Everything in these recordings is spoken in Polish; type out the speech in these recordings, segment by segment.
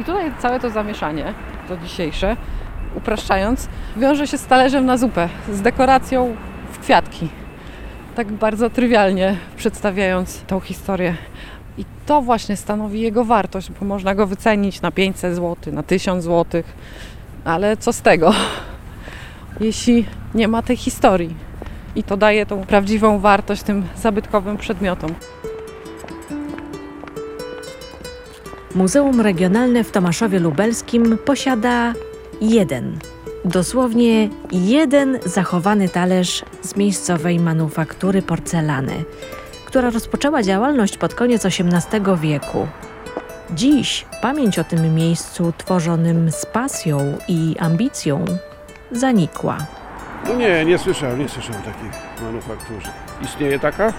I tutaj całe to zamieszanie, to dzisiejsze, upraszczając, wiąże się z talerzem na zupę, z dekoracją w kwiatki. Tak bardzo trywialnie przedstawiając tą historię. I to właśnie stanowi jego wartość, bo można go wycenić na 500 zł, na 1000 zł, ale co z tego, jeśli nie ma tej historii? I to daje tą prawdziwą wartość tym zabytkowym przedmiotom. Muzeum Regionalne w Tomaszowie Lubelskim posiada jeden, dosłownie jeden zachowany talerz z miejscowej manufaktury porcelany, która rozpoczęła działalność pod koniec XVIII wieku. Dziś pamięć o tym miejscu tworzonym z pasją i ambicją zanikła. No nie, nie słyszałem, nie słyszałem takiej manufakturze. Istnieje taka?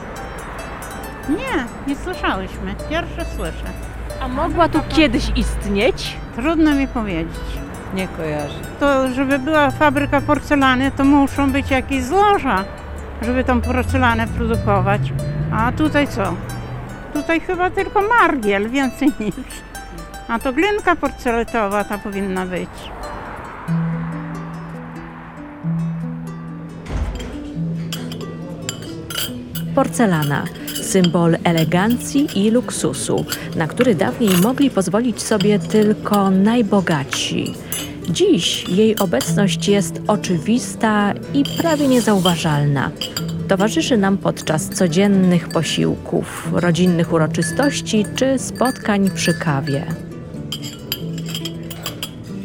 Nie, nie słyszałyśmy. Pierwsze słyszę. A mogła tu kiedyś istnieć? Trudno mi powiedzieć. Nie kojarzę. To, żeby była fabryka porcelany, to muszą być jakieś złoża, żeby tą porcelanę produkować. A tutaj co? Tutaj chyba tylko margiel, więcej nic. A to glinka porceletowa ta powinna być. Porcelana symbol elegancji i luksusu, na który dawniej mogli pozwolić sobie tylko najbogatsi. Dziś jej obecność jest oczywista i prawie niezauważalna. Towarzyszy nam podczas codziennych posiłków, rodzinnych uroczystości czy spotkań przy kawie.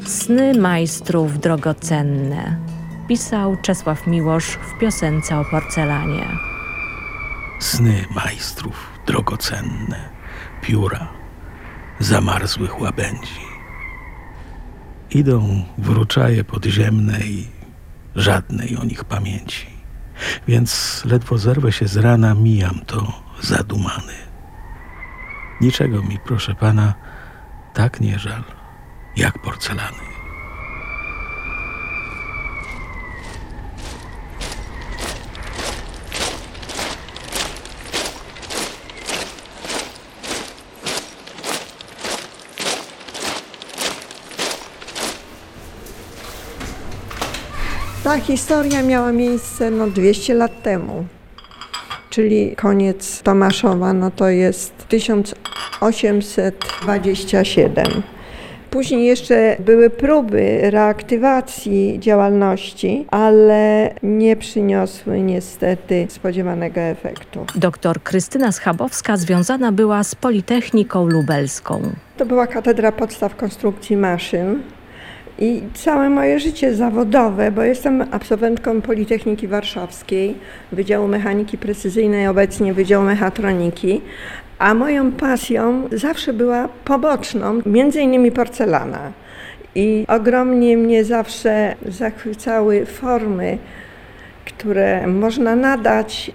Sny majstrów drogocenne, pisał Czesław Miłosz w piosence o porcelanie. Sny majstrów drogocenne, pióra zamarzłych łabędzi. Idą wróczaje podziemne i żadnej o nich pamięci. Więc ledwo zerwę się z rana, mijam to zadumany. Niczego mi, proszę pana, tak nie żal, jak porcelany. Historia miała miejsce no 200 lat temu, czyli koniec Tomaszowa, no to jest 1827. Później jeszcze były próby reaktywacji działalności, ale nie przyniosły niestety spodziewanego efektu. Doktor Krystyna Schabowska związana była z Politechniką Lubelską. To była katedra podstaw konstrukcji maszyn. I całe moje życie zawodowe, bo jestem absolwentką Politechniki Warszawskiej, Wydziału Mechaniki Precyzyjnej, obecnie Wydziału Mechatroniki, a moją pasją zawsze była poboczną, między innymi porcelana. I ogromnie mnie zawsze zachwycały formy, które można nadać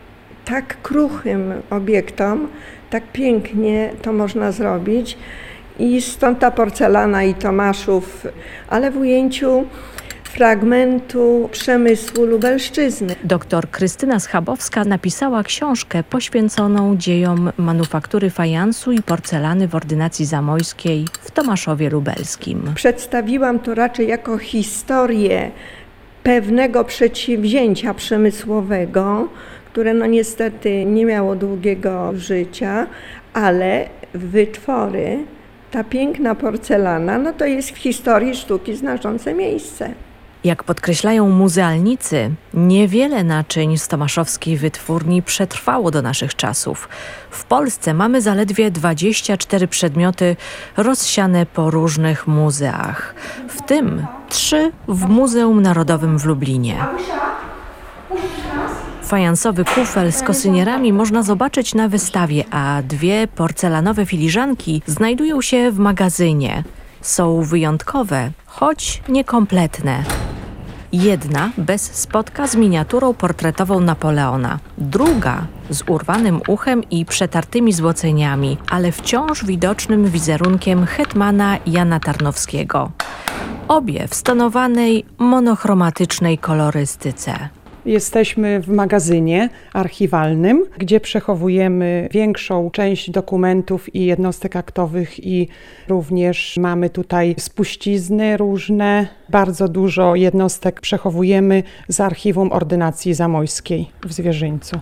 tak kruchym obiektom, tak pięknie to można zrobić. I stąd ta porcelana i Tomaszów, ale w ujęciu fragmentu przemysłu Lubelszczyzny. Doktor Krystyna Schabowska napisała książkę poświęconą dziejom manufaktury fajansu i porcelany w ordynacji zamojskiej w Tomaszowie Lubelskim. Przedstawiłam to raczej jako historię pewnego przedsięwzięcia przemysłowego, które no niestety nie miało długiego życia, ale wytwory ta piękna porcelana, no to jest w historii sztuki znaczące miejsce. Jak podkreślają muzealnicy, niewiele naczyń z tomaszowskiej wytwórni przetrwało do naszych czasów. W Polsce mamy zaledwie 24 przedmioty rozsiane po różnych muzeach, w tym trzy w Muzeum Narodowym w Lublinie. Fajansowy kufel z kosynierami można zobaczyć na wystawie, a dwie porcelanowe filiżanki znajdują się w magazynie. Są wyjątkowe, choć niekompletne. Jedna bez spotka z miniaturą portretową Napoleona, druga z urwanym uchem i przetartymi złoceniami, ale wciąż widocznym wizerunkiem hetmana Jana Tarnowskiego. Obie w stonowanej, monochromatycznej kolorystyce. Jesteśmy w magazynie archiwalnym, gdzie przechowujemy większą część dokumentów i jednostek aktowych i również mamy tutaj spuścizny różne. Bardzo dużo jednostek przechowujemy z archiwum ordynacji zamojskiej w Zwierzyńcu.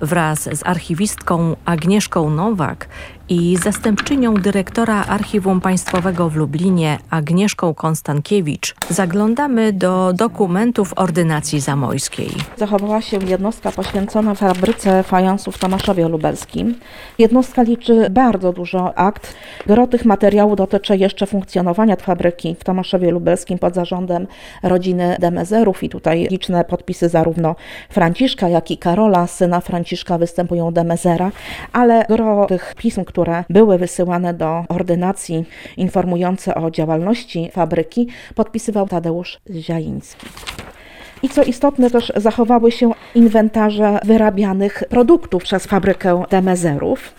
Wraz z archiwistką Agnieszką Nowak i zastępczynią dyrektora Archiwum Państwowego w Lublinie Agnieszką Konstankiewicz zaglądamy do dokumentów ordynacji zamojskiej. Zachowała się jednostka poświęcona fabryce fajansów w Tomaszowie Lubelskim. Jednostka liczy bardzo dużo akt. Gro tych materiałów dotyczy jeszcze funkcjonowania fabryki w Tomaszowie Lubelskim pod zarządem rodziny Demezerów i tutaj liczne podpisy zarówno Franciszka, jak i Karola, syna Franciszka występują Demezera, ale gro tych pism, które były wysyłane do ordynacji informujące o działalności fabryki, podpisywał Tadeusz Ziaiński. I co istotne, też zachowały się inwentarze wyrabianych produktów przez fabrykę Demezerów.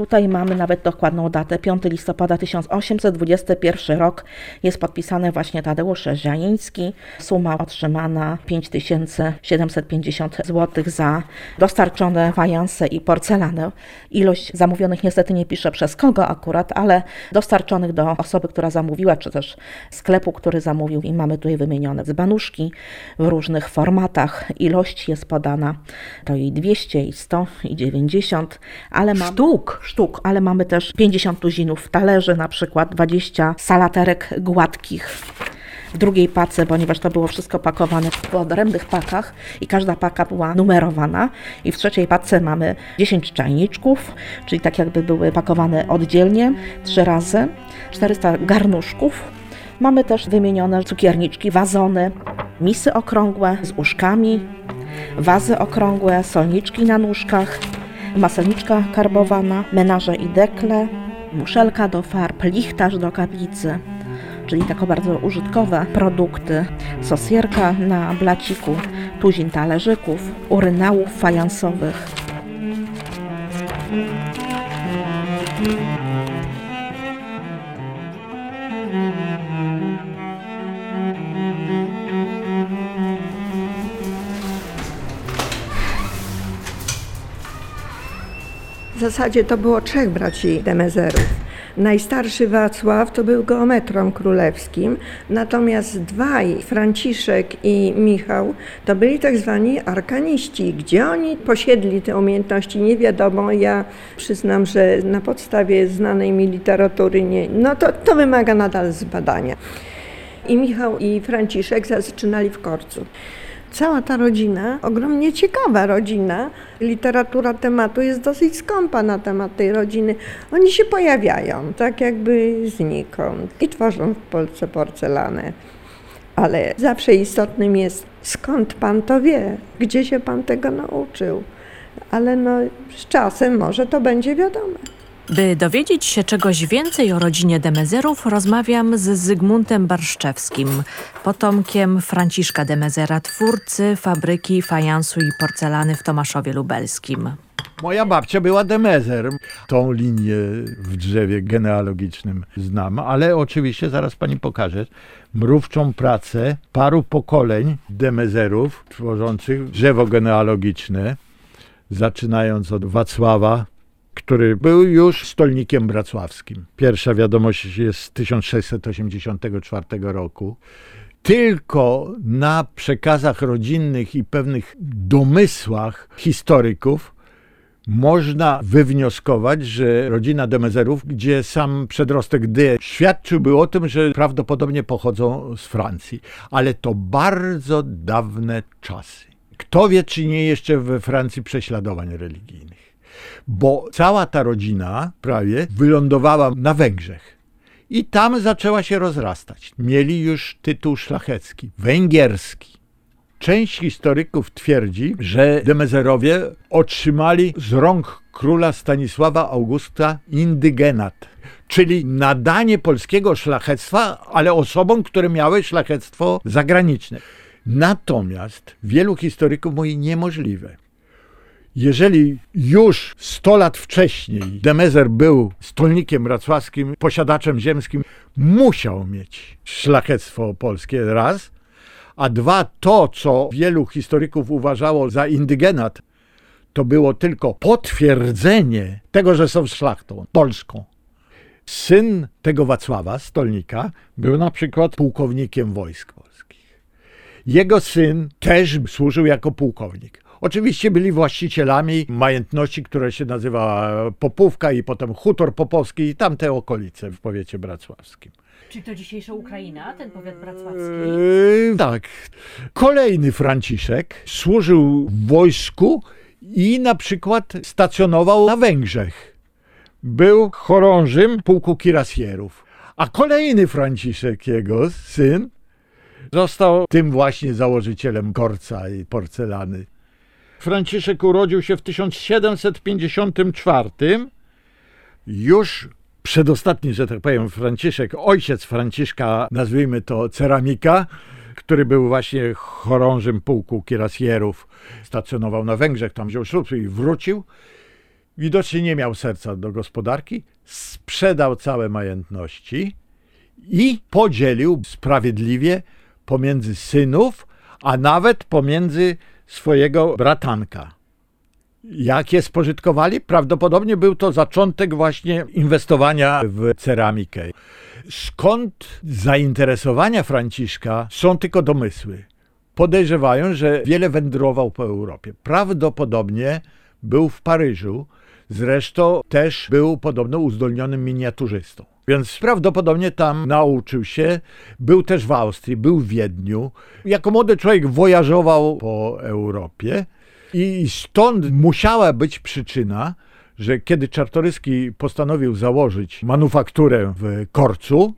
Tutaj mamy nawet dokładną datę, 5 listopada 1821 rok. Jest podpisany właśnie Tadeusz Ziański. Suma otrzymana 5750 zł za dostarczone fajanse i porcelanę. Ilość zamówionych niestety nie pisze przez kogo akurat, ale dostarczonych do osoby, która zamówiła, czy też sklepu, który zamówił i mamy tutaj wymienione dzbanuszki w różnych formatach. Ilość jest podana to i 200, i 100, i 90, ale mam... Sztuk, sztuk, ale mamy też 50 tuzinów talerzy, na przykład 20 salaterek gładkich w drugiej pace, ponieważ to było wszystko pakowane w odrębnych pakach i każda paka była numerowana. I w trzeciej pace mamy 10 czajniczków, czyli tak jakby były pakowane oddzielnie trzy razy, 400 garnuszków. Mamy też wymienione cukierniczki, wazony, misy okrągłe z uszkami, wazy okrągłe, solniczki na nóżkach, maselniczka karbowana, menaże i dekle, muszelka do farb, lichtarz do kaplicy, czyli tako bardzo użytkowe produkty, sosierka na blaciku, tuzin talerzyków, urynałów fajansowych. W zasadzie to było trzech braci Demezerów. Najstarszy Wacław to był geometrą królewskim, natomiast dwaj, Franciszek i Michał, to byli tak zwani arkaniści. Gdzie oni posiedli te umiejętności, nie wiadomo. Ja przyznam, że na podstawie znanej mi literatury nie, no to, to wymaga nadal zbadania. I Michał i Franciszek zaczynali w Korcu. Cała ta rodzina, ogromnie ciekawa rodzina, literatura tematu jest dosyć skąpa na temat tej rodziny. Oni się pojawiają, tak jakby znikąd i tworzą w Polsce porcelanę. Ale zawsze istotnym jest, skąd pan to wie, gdzie się pan tego nauczył. Ale no, z czasem może to będzie wiadome. By dowiedzieć się czegoś więcej o rodzinie Demezerów, rozmawiam z Zygmuntem Barszczewskim, potomkiem Franciszka Demezera, twórcy fabryki fajansu i porcelany w Tomaszowie Lubelskim. Moja babcia była Demezer. Tą linię w drzewie genealogicznym znam, ale oczywiście zaraz pani pokażę mrówczą pracę paru pokoleń Demezerów tworzących drzewo genealogiczne, zaczynając od Wacława, który był już stolnikiem bracławskim. Pierwsza wiadomość jest z 1684 roku. Tylko na przekazach rodzinnych i pewnych domysłach historyków można wywnioskować, że rodzina Demezerów, gdzie sam przedrostek D świadczyłby o tym, że prawdopodobnie pochodzą z Francji. Ale to bardzo dawne czasy. Kto wie, czy nie jeszcze we Francji prześladowań religijnych bo cała ta rodzina prawie wylądowała na Węgrzech. I tam zaczęła się rozrastać. Mieli już tytuł szlachecki, węgierski. Część historyków twierdzi, że Demezerowie otrzymali z rąk króla Stanisława Augusta indygenat, czyli nadanie polskiego szlachectwa, ale osobom, które miały szlachectwo zagraniczne. Natomiast wielu historyków mówi niemożliwe. Jeżeli już 100 lat wcześniej Demezer był stolnikiem wrocławskim, posiadaczem ziemskim, musiał mieć szlachectwo polskie raz, a dwa to, co wielu historyków uważało za indygenat, to było tylko potwierdzenie tego, że są szlachtą polską. Syn tego Wacława, stolnika, był na przykład pułkownikiem wojsk polskich. Jego syn też służył jako pułkownik. Oczywiście byli właścicielami majątności, która się nazywa Popówka i potem Hutor Popowski i tamte okolice w powiecie bracławskim. Czy to dzisiejsza Ukraina, ten powiat bracławski? Yy, tak. Kolejny Franciszek służył w wojsku i na przykład stacjonował na Węgrzech. Był chorążym pułku kirasjerów. A kolejny Franciszek, jego syn, został tym właśnie założycielem korca i porcelany. Franciszek urodził się w 1754. Już przedostatni, że tak powiem, Franciszek, ojciec Franciszka, nazwijmy to ceramika, który był właśnie chorążym pułku kirasjerów, stacjonował na Węgrzech, tam wziął ślub i wrócił. Widocznie nie miał serca do gospodarki, sprzedał całe majątności i podzielił sprawiedliwie pomiędzy synów, a nawet pomiędzy swojego bratanka. Jak je spożytkowali? Prawdopodobnie był to zaczątek właśnie inwestowania w ceramikę. Skąd zainteresowania Franciszka są tylko domysły. Podejrzewają, że wiele wędrował po Europie. Prawdopodobnie był w Paryżu, zresztą też był podobno uzdolnionym miniaturzystą. Więc prawdopodobnie tam nauczył się. Był też w Austrii, był w Wiedniu. Jako młody człowiek wojażował po Europie i stąd musiała być przyczyna, że kiedy Czartoryski postanowił założyć manufakturę w Korcu,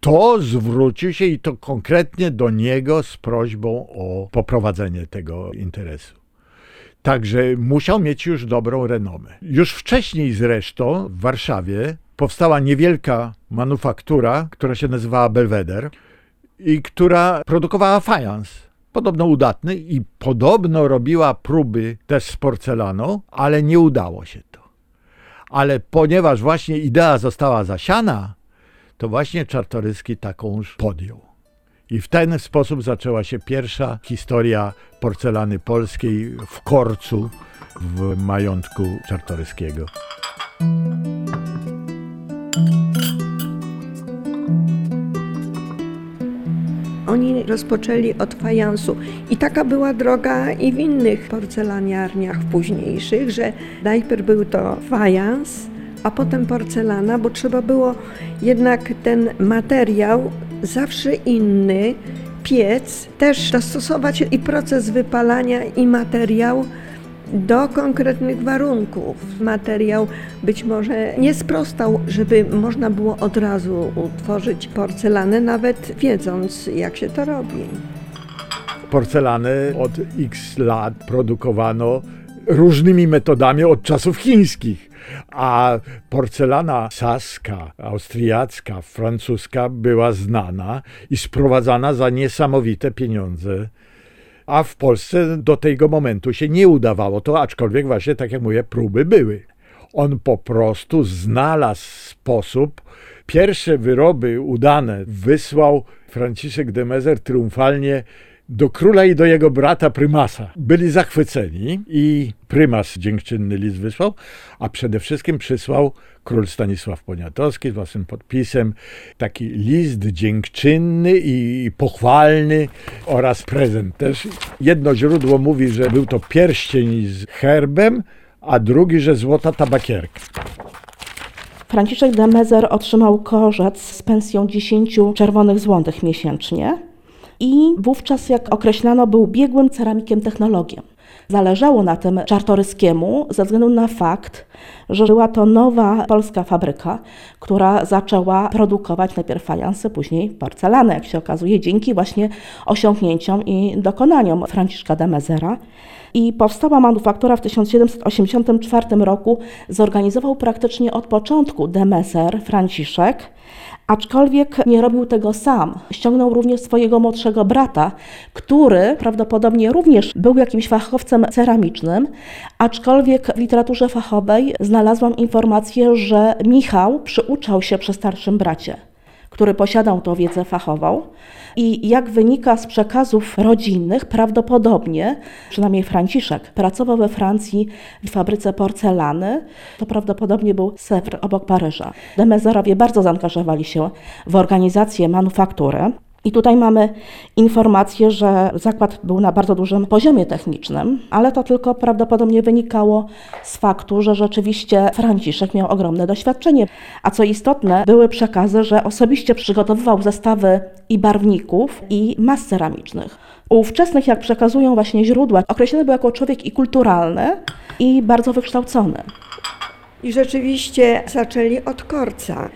to zwrócił się i to konkretnie do niego z prośbą o poprowadzenie tego interesu. Także musiał mieć już dobrą renomę. Już wcześniej zresztą w Warszawie powstała niewielka manufaktura, która się nazywała Belweder i która produkowała fajans. Podobno udatny i podobno robiła próby też z porcelaną, ale nie udało się to. Ale ponieważ właśnie idea została zasiana, to właśnie Czartoryski taką już podjął. I w ten sposób zaczęła się pierwsza historia porcelany polskiej w Korcu w majątku Czartoryskiego. Oni rozpoczęli od fajansu. I taka była droga i w innych porcelaniarniach późniejszych, że najpierw był to fajans, a potem porcelana, bo trzeba było jednak ten materiał zawsze inny, piec, też dostosować i proces wypalania i materiał do konkretnych warunków. Materiał być może nie sprostał, żeby można było od razu utworzyć porcelanę, nawet wiedząc, jak się to robi. Porcelany od x lat produkowano różnymi metodami od czasów chińskich. A porcelana saska, austriacka, francuska była znana i sprowadzana za niesamowite pieniądze a w Polsce do tego momentu się nie udawało to, aczkolwiek właśnie, tak jak mówię, próby były. On po prostu znalazł sposób. Pierwsze wyroby udane wysłał Franciszek de Mezer triumfalnie do króla i do jego brata prymasa. Byli zachwyceni i prymas dziękczynny list wysłał, a przede wszystkim przysłał król Stanisław Poniatowski z własnym podpisem taki list dziękczynny i pochwalny oraz prezent też. Jedno źródło mówi, że był to pierścień z herbem, a drugi, że złota tabakierka. Franciszek de Mezer otrzymał korzec z pensją 10 czerwonych złotych miesięcznie i wówczas, jak określano, był biegłym ceramikiem technologiem. Zależało na tym Czartoryskiemu ze względu na fakt, że była to nowa polska fabryka, która zaczęła produkować najpierw fajanse, później porcelanę, jak się okazuje, dzięki właśnie osiągnięciom i dokonaniom Franciszka de Mezera. I powstała manufaktura w 1784 roku. Zorganizował praktycznie od początku de Mezer, Franciszek, Aczkolwiek nie robił tego sam. Ściągnął również swojego młodszego brata, który prawdopodobnie również był jakimś fachowcem ceramicznym, aczkolwiek w literaturze fachowej znalazłam informację, że Michał przyuczał się przy starszym bracie. Który posiadał tą wiedzę fachową. I jak wynika z przekazów rodzinnych, prawdopodobnie, przynajmniej Franciszek, pracował we Francji w fabryce porcelany. To prawdopodobnie był Sewr obok Paryża. Demezerowie bardzo zaangażowali się w organizację manufaktury. I tutaj mamy informację, że zakład był na bardzo dużym poziomie technicznym, ale to tylko prawdopodobnie wynikało z faktu, że rzeczywiście Franciszek miał ogromne doświadczenie. A co istotne, były przekazy, że osobiście przygotowywał zestawy i barwników, i mas ceramicznych. U ówczesnych, jak przekazują właśnie źródła, określony był jako człowiek i kulturalny, i bardzo wykształcony. I rzeczywiście zaczęli od korca.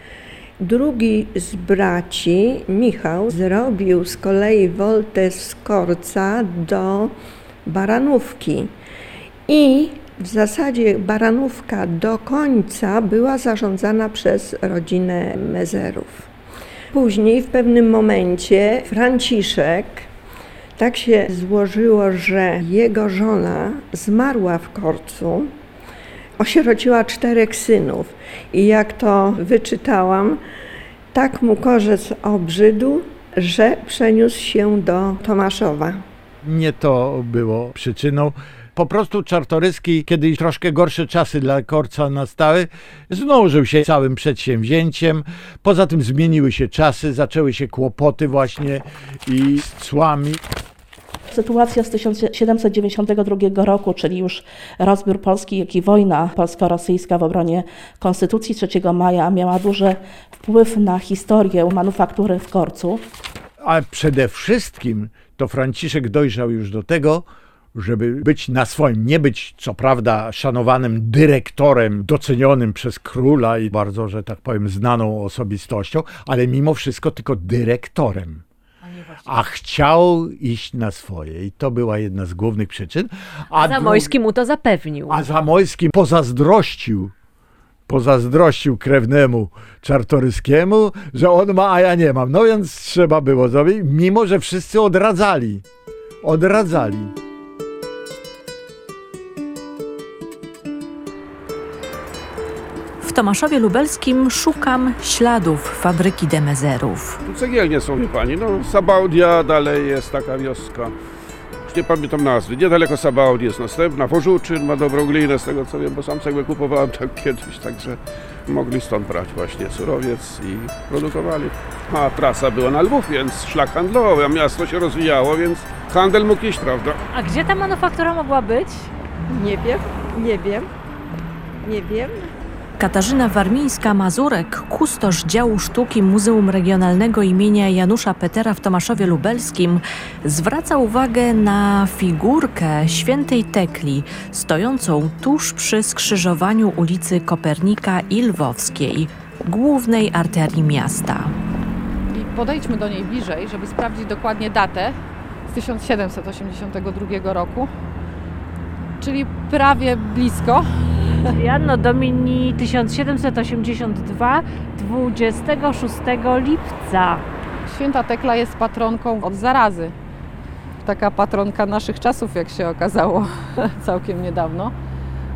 Drugi z braci, Michał, zrobił z kolei woltę z korca do baranówki. I w zasadzie baranówka do końca była zarządzana przez rodzinę Mezerów. Później w pewnym momencie Franciszek tak się złożyło, że jego żona zmarła w korcu, osierodziła czterech synów i jak to wyczytałam, tak mu korzec obrzydł, że przeniósł się do Tomaszowa. Nie to było przyczyną. Po prostu Czartoryski, kiedy troszkę gorsze czasy dla Korca nastały, zdążył się całym przedsięwzięciem. Poza tym zmieniły się czasy, zaczęły się kłopoty właśnie i z cłami. Sytuacja z 1792 roku, czyli już rozbiór Polski, jak i wojna polsko-rosyjska w obronie Konstytucji 3 maja miała duży wpływ na historię manufaktury w Korcu. A przede wszystkim to Franciszek dojrzał już do tego, żeby być na swoim, nie być co prawda szanowanym dyrektorem, docenionym przez króla i bardzo, że tak powiem, znaną osobistością, ale mimo wszystko tylko dyrektorem. A chciał iść na swoje i to była jedna z głównych przyczyn. A Zamojski mu to zapewnił. A Zamojski pozazdrościł pozazdrościł krewnemu Czartoryskiemu, że on ma, a ja nie mam. No więc trzeba było zrobić, mimo że wszyscy odradzali. Odradzali. Tomaszowie Lubelskim szukam śladów fabryki Demezerów. Tu cegielnie są, wie pani, no Sabaudia dalej jest taka wioska. Już nie pamiętam nazwy. Niedaleko Sabaudi jest następna. Wożuczyn ma dobrą glinę, z tego co wiem, bo sam cegłę kupowałem tak kiedyś, także mogli stąd brać właśnie surowiec i produkowali. A trasa była na Lwów, więc szlak handlowy, a miasto się rozwijało, więc handel mógł iść, prawda? A gdzie ta manufaktura mogła być? Nie wiem, nie wiem, nie wiem. Katarzyna Warmińska-Mazurek, kustosz działu sztuki Muzeum Regionalnego imienia Janusza Petera w Tomaszowie Lubelskim, zwraca uwagę na figurkę świętej Tekli, stojącą tuż przy skrzyżowaniu ulicy Kopernika i Lwowskiej, głównej arterii miasta. I podejdźmy do niej bliżej, żeby sprawdzić dokładnie datę z 1782 roku, czyli prawie blisko. Janno Domini 1782, 26 lipca. Święta Tekla jest patronką od zarazy. Taka patronka naszych czasów, jak się okazało całkiem niedawno.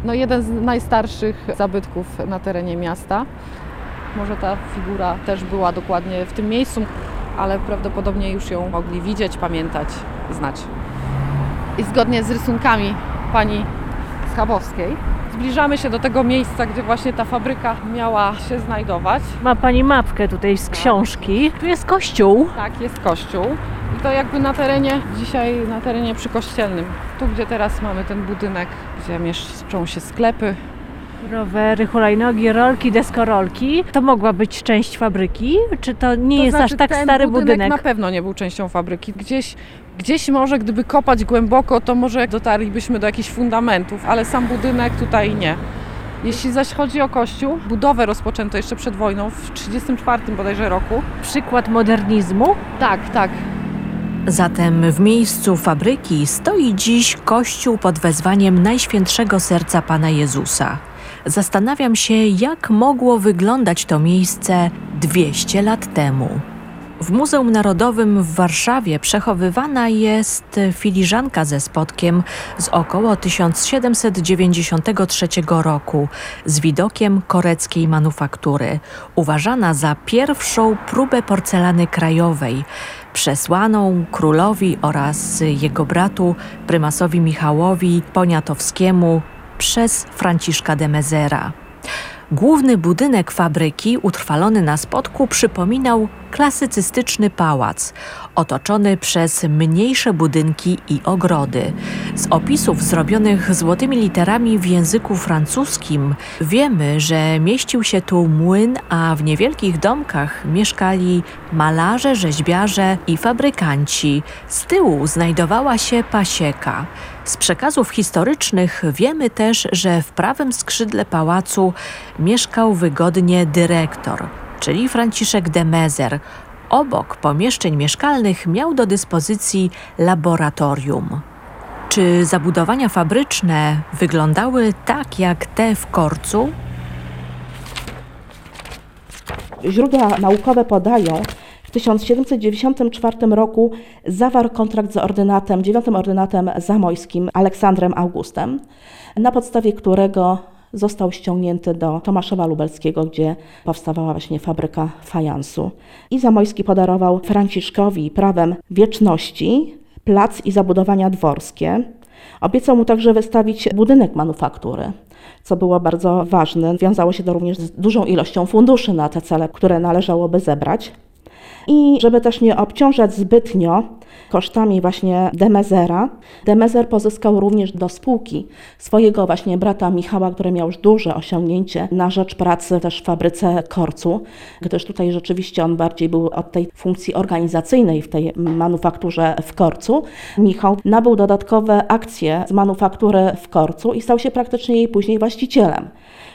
No jeden z najstarszych zabytków na terenie miasta. Może ta figura też była dokładnie w tym miejscu, ale prawdopodobnie już ją mogli widzieć, pamiętać, znać. I zgodnie z rysunkami pani Schabowskiej zbliżamy się do tego miejsca, gdzie właśnie ta fabryka miała się znajdować. Ma pani mapkę tutaj z książki. Tu jest kościół. Tak, jest kościół. I to jakby na terenie, dzisiaj na terenie przykościelnym. Tu, gdzie teraz mamy ten budynek, gdzie mieszczą się sklepy. Rowery, hulajnogi, rolki, deskorolki. To mogła być część fabryki? Czy to nie to jest znaczy, aż tak ten stary budynek? budynek? na pewno nie był częścią fabryki. Gdzieś, gdzieś może, gdyby kopać głęboko, to może dotarlibyśmy do jakichś fundamentów, ale sam budynek tutaj nie. Jeśli zaś chodzi o kościół, budowę rozpoczęto jeszcze przed wojną, w 1934 bodajże roku. Przykład modernizmu? Tak, tak. Zatem w miejscu fabryki stoi dziś kościół pod wezwaniem Najświętszego Serca Pana Jezusa. Zastanawiam się, jak mogło wyglądać to miejsce 200 lat temu. W Muzeum Narodowym w Warszawie przechowywana jest filiżanka ze spodkiem z około 1793 roku z widokiem koreckiej manufaktury, uważana za pierwszą próbę porcelany krajowej, przesłaną królowi oraz jego bratu prymasowi Michałowi Poniatowskiemu przez Franciszka de Mezera. Główny budynek fabryki, utrwalony na spodku, przypominał klasycystyczny pałac, otoczony przez mniejsze budynki i ogrody. Z opisów zrobionych złotymi literami w języku francuskim wiemy, że mieścił się tu młyn, a w niewielkich domkach mieszkali malarze, rzeźbiarze i fabrykanci. Z tyłu znajdowała się pasieka. Z przekazów historycznych wiemy też, że w prawym skrzydle pałacu mieszkał wygodnie dyrektor, czyli Franciszek de Mezer. Obok pomieszczeń mieszkalnych miał do dyspozycji laboratorium. Czy zabudowania fabryczne wyglądały tak jak te w Korcu? Źródła naukowe podają, w 1794 roku zawarł kontrakt z ordynatem, dziewiątym ordynatem zamojskim Aleksandrem Augustem, na podstawie którego został ściągnięty do Tomaszowa Lubelskiego, gdzie powstawała właśnie fabryka fajansu. I Zamojski podarował Franciszkowi prawem wieczności plac i zabudowania dworskie. Obiecał mu także wystawić budynek manufaktury co było bardzo ważne. Wiązało się to również z dużą ilością funduszy na te cele, które należałoby zebrać. I żeby też nie obciążać zbytnio kosztami właśnie Demezera, Demezer pozyskał również do spółki swojego właśnie brata Michała, który miał już duże osiągnięcie na rzecz pracy też w fabryce korcu, gdyż tutaj rzeczywiście on bardziej był od tej funkcji organizacyjnej w tej manufakturze w korcu. Michał nabył dodatkowe akcje z manufaktury w korcu i stał się praktycznie jej później właścicielem.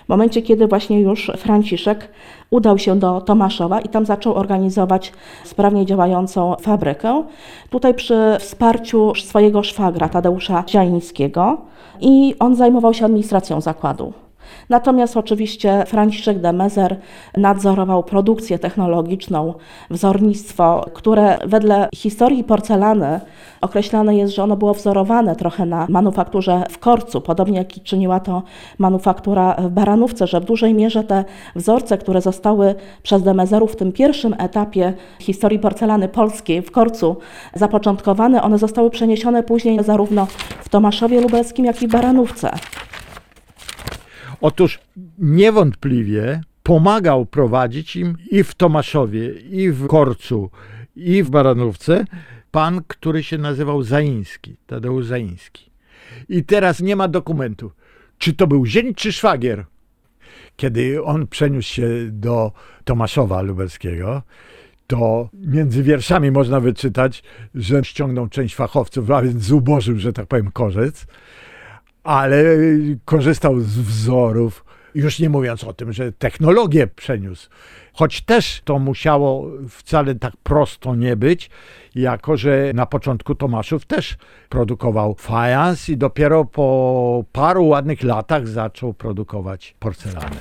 W momencie, kiedy właśnie już Franciszek udał się do Tomaszowa i tam zaczął organizować sprawnie działającą fabrykę. Tutaj przy wsparciu swojego szwagra Tadeusza Ziańskiego i on zajmował się administracją zakładu. Natomiast oczywiście Franciszek de Mezer nadzorował produkcję technologiczną, wzornictwo, które wedle historii porcelany określane jest, że ono było wzorowane trochę na manufakturze w Korcu, podobnie jak czyniła to manufaktura w Baranówce, że w dużej mierze te wzorce, które zostały przez Demezerów w tym pierwszym etapie historii porcelany polskiej w Korcu zapoczątkowane, one zostały przeniesione później zarówno w Tomaszowie Lubelskim, jak i w Baranówce. Otóż niewątpliwie pomagał prowadzić im i w Tomaszowie, i w Korcu, i w Baranówce pan, który się nazywał Zaiński, Tadeusz Zaiński. I teraz nie ma dokumentu, czy to był zień, czy szwagier. Kiedy on przeniósł się do Tomaszowa Lubelskiego, to między wierszami można wyczytać, że ściągnął część fachowców, a więc zubożył, że tak powiem, korzec, ale korzystał z wzorów, już nie mówiąc o tym, że technologię przeniósł. Choć też to musiało wcale tak prosto nie być, jako że na początku Tomaszów też produkował fajans i dopiero po paru ładnych latach zaczął produkować porcelanę.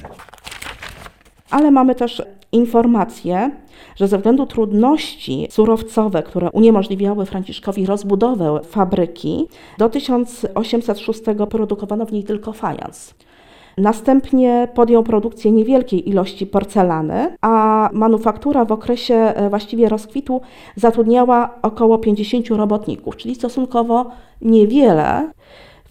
Ale mamy też informację, że ze względu trudności surowcowe, które uniemożliwiały Franciszkowi rozbudowę fabryki, do 1806 produkowano w niej tylko fajans. Następnie podjął produkcję niewielkiej ilości porcelany, a manufaktura w okresie e, właściwie rozkwitu zatrudniała około 50 robotników, czyli stosunkowo niewiele.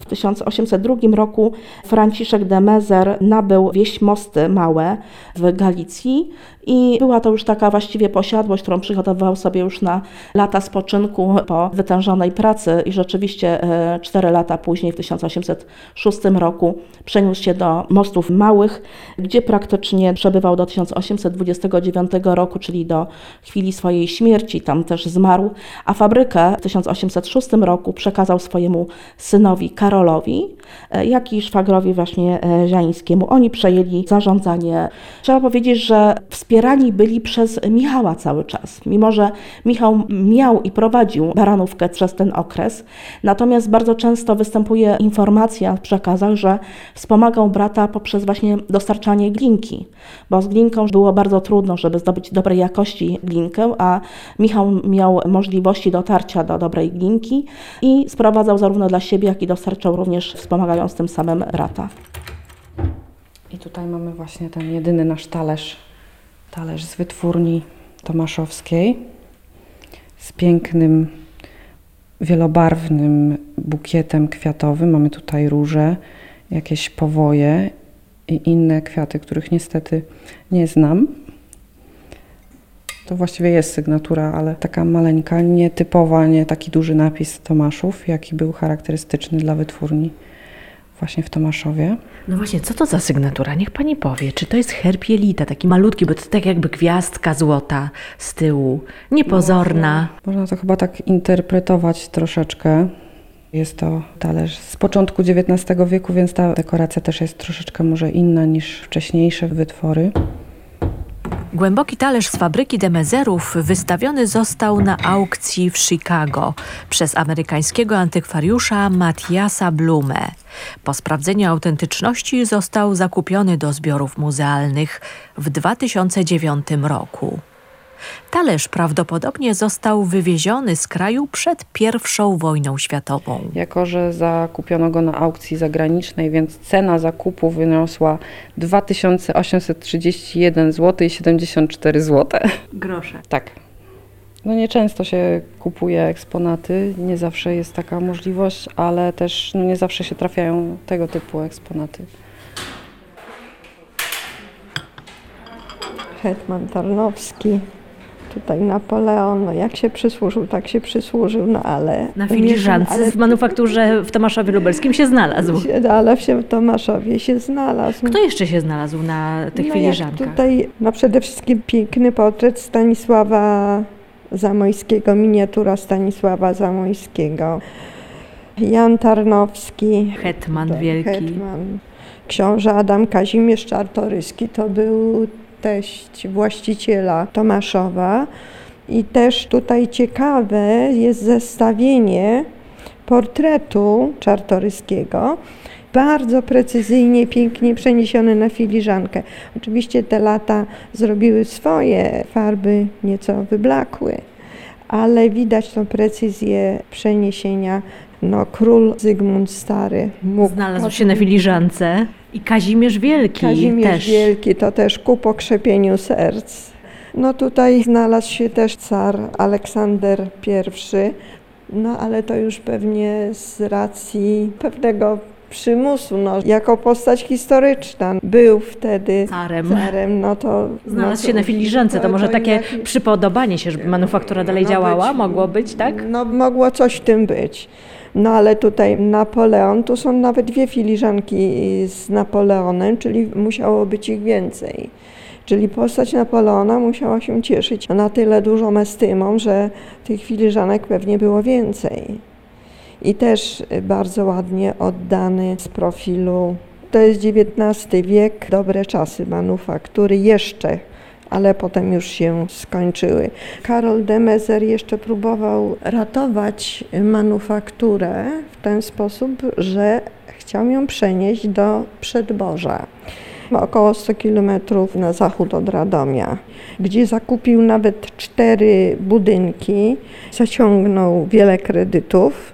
W 1802 roku Franciszek de Mezer nabył wieś Mosty Małe w Galicji i była to już taka właściwie posiadłość, którą przygotowywał sobie już na lata spoczynku po wytężonej pracy i rzeczywiście e, cztery lata później, w 1806 roku, przeniósł się do Mostów Małych, gdzie praktycznie przebywał do 1829 roku, czyli do chwili swojej śmierci, tam też zmarł, a fabrykę w 1806 roku przekazał swojemu synowi Karolowi Karolowi, e, jak i szwagrowi właśnie e, Ziańskiemu. Oni przejęli zarządzanie. Trzeba powiedzieć, że wspierani byli przez Michała cały czas, mimo że Michał miał i prowadził baranówkę przez ten okres. Natomiast bardzo często występuje informacja w przekazach, że wspomagał brata poprzez właśnie dostarczanie glinki, bo z glinką było bardzo trudno, żeby zdobyć dobrej jakości glinkę, a Michał miał możliwości dotarcia do dobrej glinki i sprowadzał zarówno dla siebie, jak i dostarczał również wspomagając tym samym brata. I tutaj mamy właśnie ten jedyny nasz talerz, talerz z wytwórni tomaszowskiej z pięknym, wielobarwnym bukietem kwiatowym. Mamy tutaj róże, jakieś powoje i inne kwiaty, których niestety nie znam. To właściwie jest sygnatura, ale taka maleńka, nietypowa, nie taki duży napis Tomaszów, jaki był charakterystyczny dla wytwórni właśnie w Tomaszowie. No właśnie, co to za sygnatura? Niech pani powie. Czy to jest herb jelita, taki malutki, bo to tak jakby gwiazdka złota z tyłu, niepozorna. Można to chyba tak interpretować troszeczkę. Jest to talerz z początku XIX wieku, więc ta dekoracja też jest troszeczkę może inna niż wcześniejsze wytwory. Głęboki talerz z fabryki Demezerów wystawiony został na aukcji w Chicago przez amerykańskiego antykwariusza Matthiasa Blume. Po sprawdzeniu autentyczności został zakupiony do zbiorów muzealnych w 2009 roku. Talerz prawdopodobnie został wywieziony z kraju przed I wojną światową. Jako, że zakupiono go na aukcji zagranicznej, więc cena zakupu wyniosła 2831 zł i 74 zł. Grosze. Tak. No nieczęsto się kupuje eksponaty, nie zawsze jest taka możliwość, ale też no nie zawsze się trafiają tego typu eksponaty. Hetman Tarnowski, tutaj Napoleon, no jak się przysłużył, tak się przysłużył, no ale... Na filiżance ale, w manufakturze w Tomaszowie Lubelskim się znalazł. się- ale się w Tomaszowie się znalazł. Kto jeszcze się znalazł na tych No filiżankach? Tutaj no przede wszystkim piękny portret Stanisława Zamojskiego, miniatura Stanisława Zamojskiego. Jan Tarnowski, Hetman wielki. Hetman. Książę Adam Kazimierz Czartoryski to był teść właściciela Tomaszowa. I też tutaj ciekawe jest zestawienie portretu Czartoryskiego, bardzo precyzyjnie, pięknie przeniesiony na filiżankę. Oczywiście te lata zrobiły swoje, farby nieco wyblakły, ale widać tą precyzję przeniesienia. No, król Zygmunt Stary mógł Znalazł się na filiżance. I Kazimierz Wielki Kazimierz też. Wielki to też ku pokrzepieniu serc. No tutaj znalazł się też car Aleksander I, no ale to już pewnie z racji pewnego przymusu, no, jako postać historyczna był wtedy Carem. carem, no to... Znalazł no się na filiżance. To może takie jakiś- przypodobanie się, żeby manufaktura dalej no działała? być- Mogło być, tak? No mogło coś w tym być. No ale tutaj Napoleon, tu są nawet dwie filiżanki z Napoleonem, czyli musiało być ich więcej. Czyli postać Napoleona musiała się cieszyć na tyle dużą estymą, że tych filiżanek pewnie było więcej. I też bardzo ładnie oddany z profilu. To jest XIX wiek, dobre czasy manufaktury jeszcze, ale potem już się skończyły. Karol de Mezer jeszcze próbował ratować manufakturę w ten sposób, że chciał ją przenieść do Przedborza około 100 kilometrów na zachód od Radomia, gdzie zakupił nawet cztery budynki, zaciągnął wiele kredytów.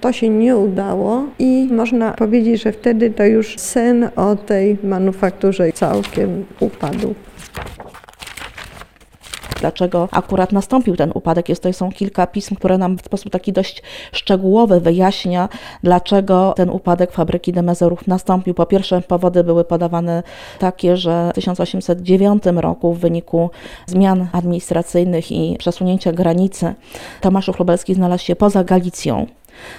To się nie udało i można powiedzieć, że wtedy to już sen o tej manufakturze całkiem upadł. Dlaczego akurat nastąpił ten upadek? Jest tutaj są kilka pism, które nam w sposób taki dość szczegółowy wyjaśnia, dlaczego ten upadek fabryki Demezerów nastąpił. Po pierwsze, powody były podawane takie, że w 1809 roku w wyniku zmian administracyjnych i przesunięcia granicy Tomaszów Lubelski znalazł się poza Galicją.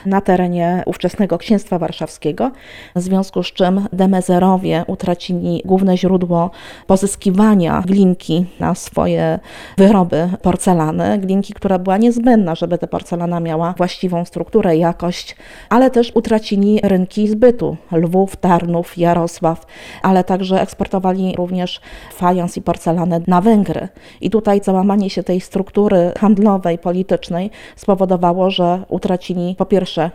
Na terenie ówczesnego księstwa warszawskiego, w związku z czym Demezerowie utracili główne źródło pozyskiwania glinki na swoje wyroby porcelany, glinki, która była niezbędna, żeby ta porcelana miała właściwą strukturę i jakość, ale też utracili rynki zbytu Lwów, Tarnów, Jarosław, ale także eksportowali również fajans i porcelanę na Węgry. I tutaj załamanie się tej struktury handlowej, politycznej spowodowało, że utracili po pierwsze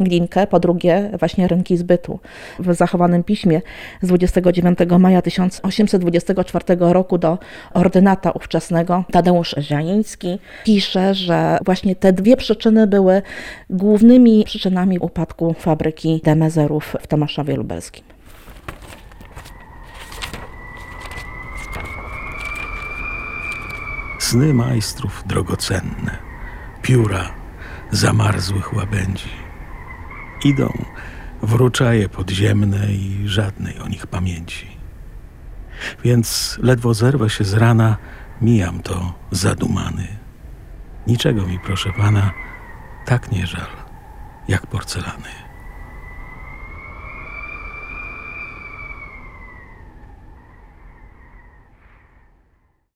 glinkę, po drugie właśnie rynki zbytu. W zachowanym piśmie z 29 maja 1824 roku do ordynata ówczesnego Tadeusz Ziański pisze, że właśnie te dwie przyczyny były głównymi przyczynami upadku fabryki Demezerów w Tomaszowie Lubelskim. Sny majstrów drogocenne, pióra zamarzłych łabędzi. Idą w ruczaje podziemne i żadnej o nich pamięci. Więc ledwo zerwę się z rana, mijam to zadumany. Niczego mi, proszę pana, tak nie żal, jak porcelany.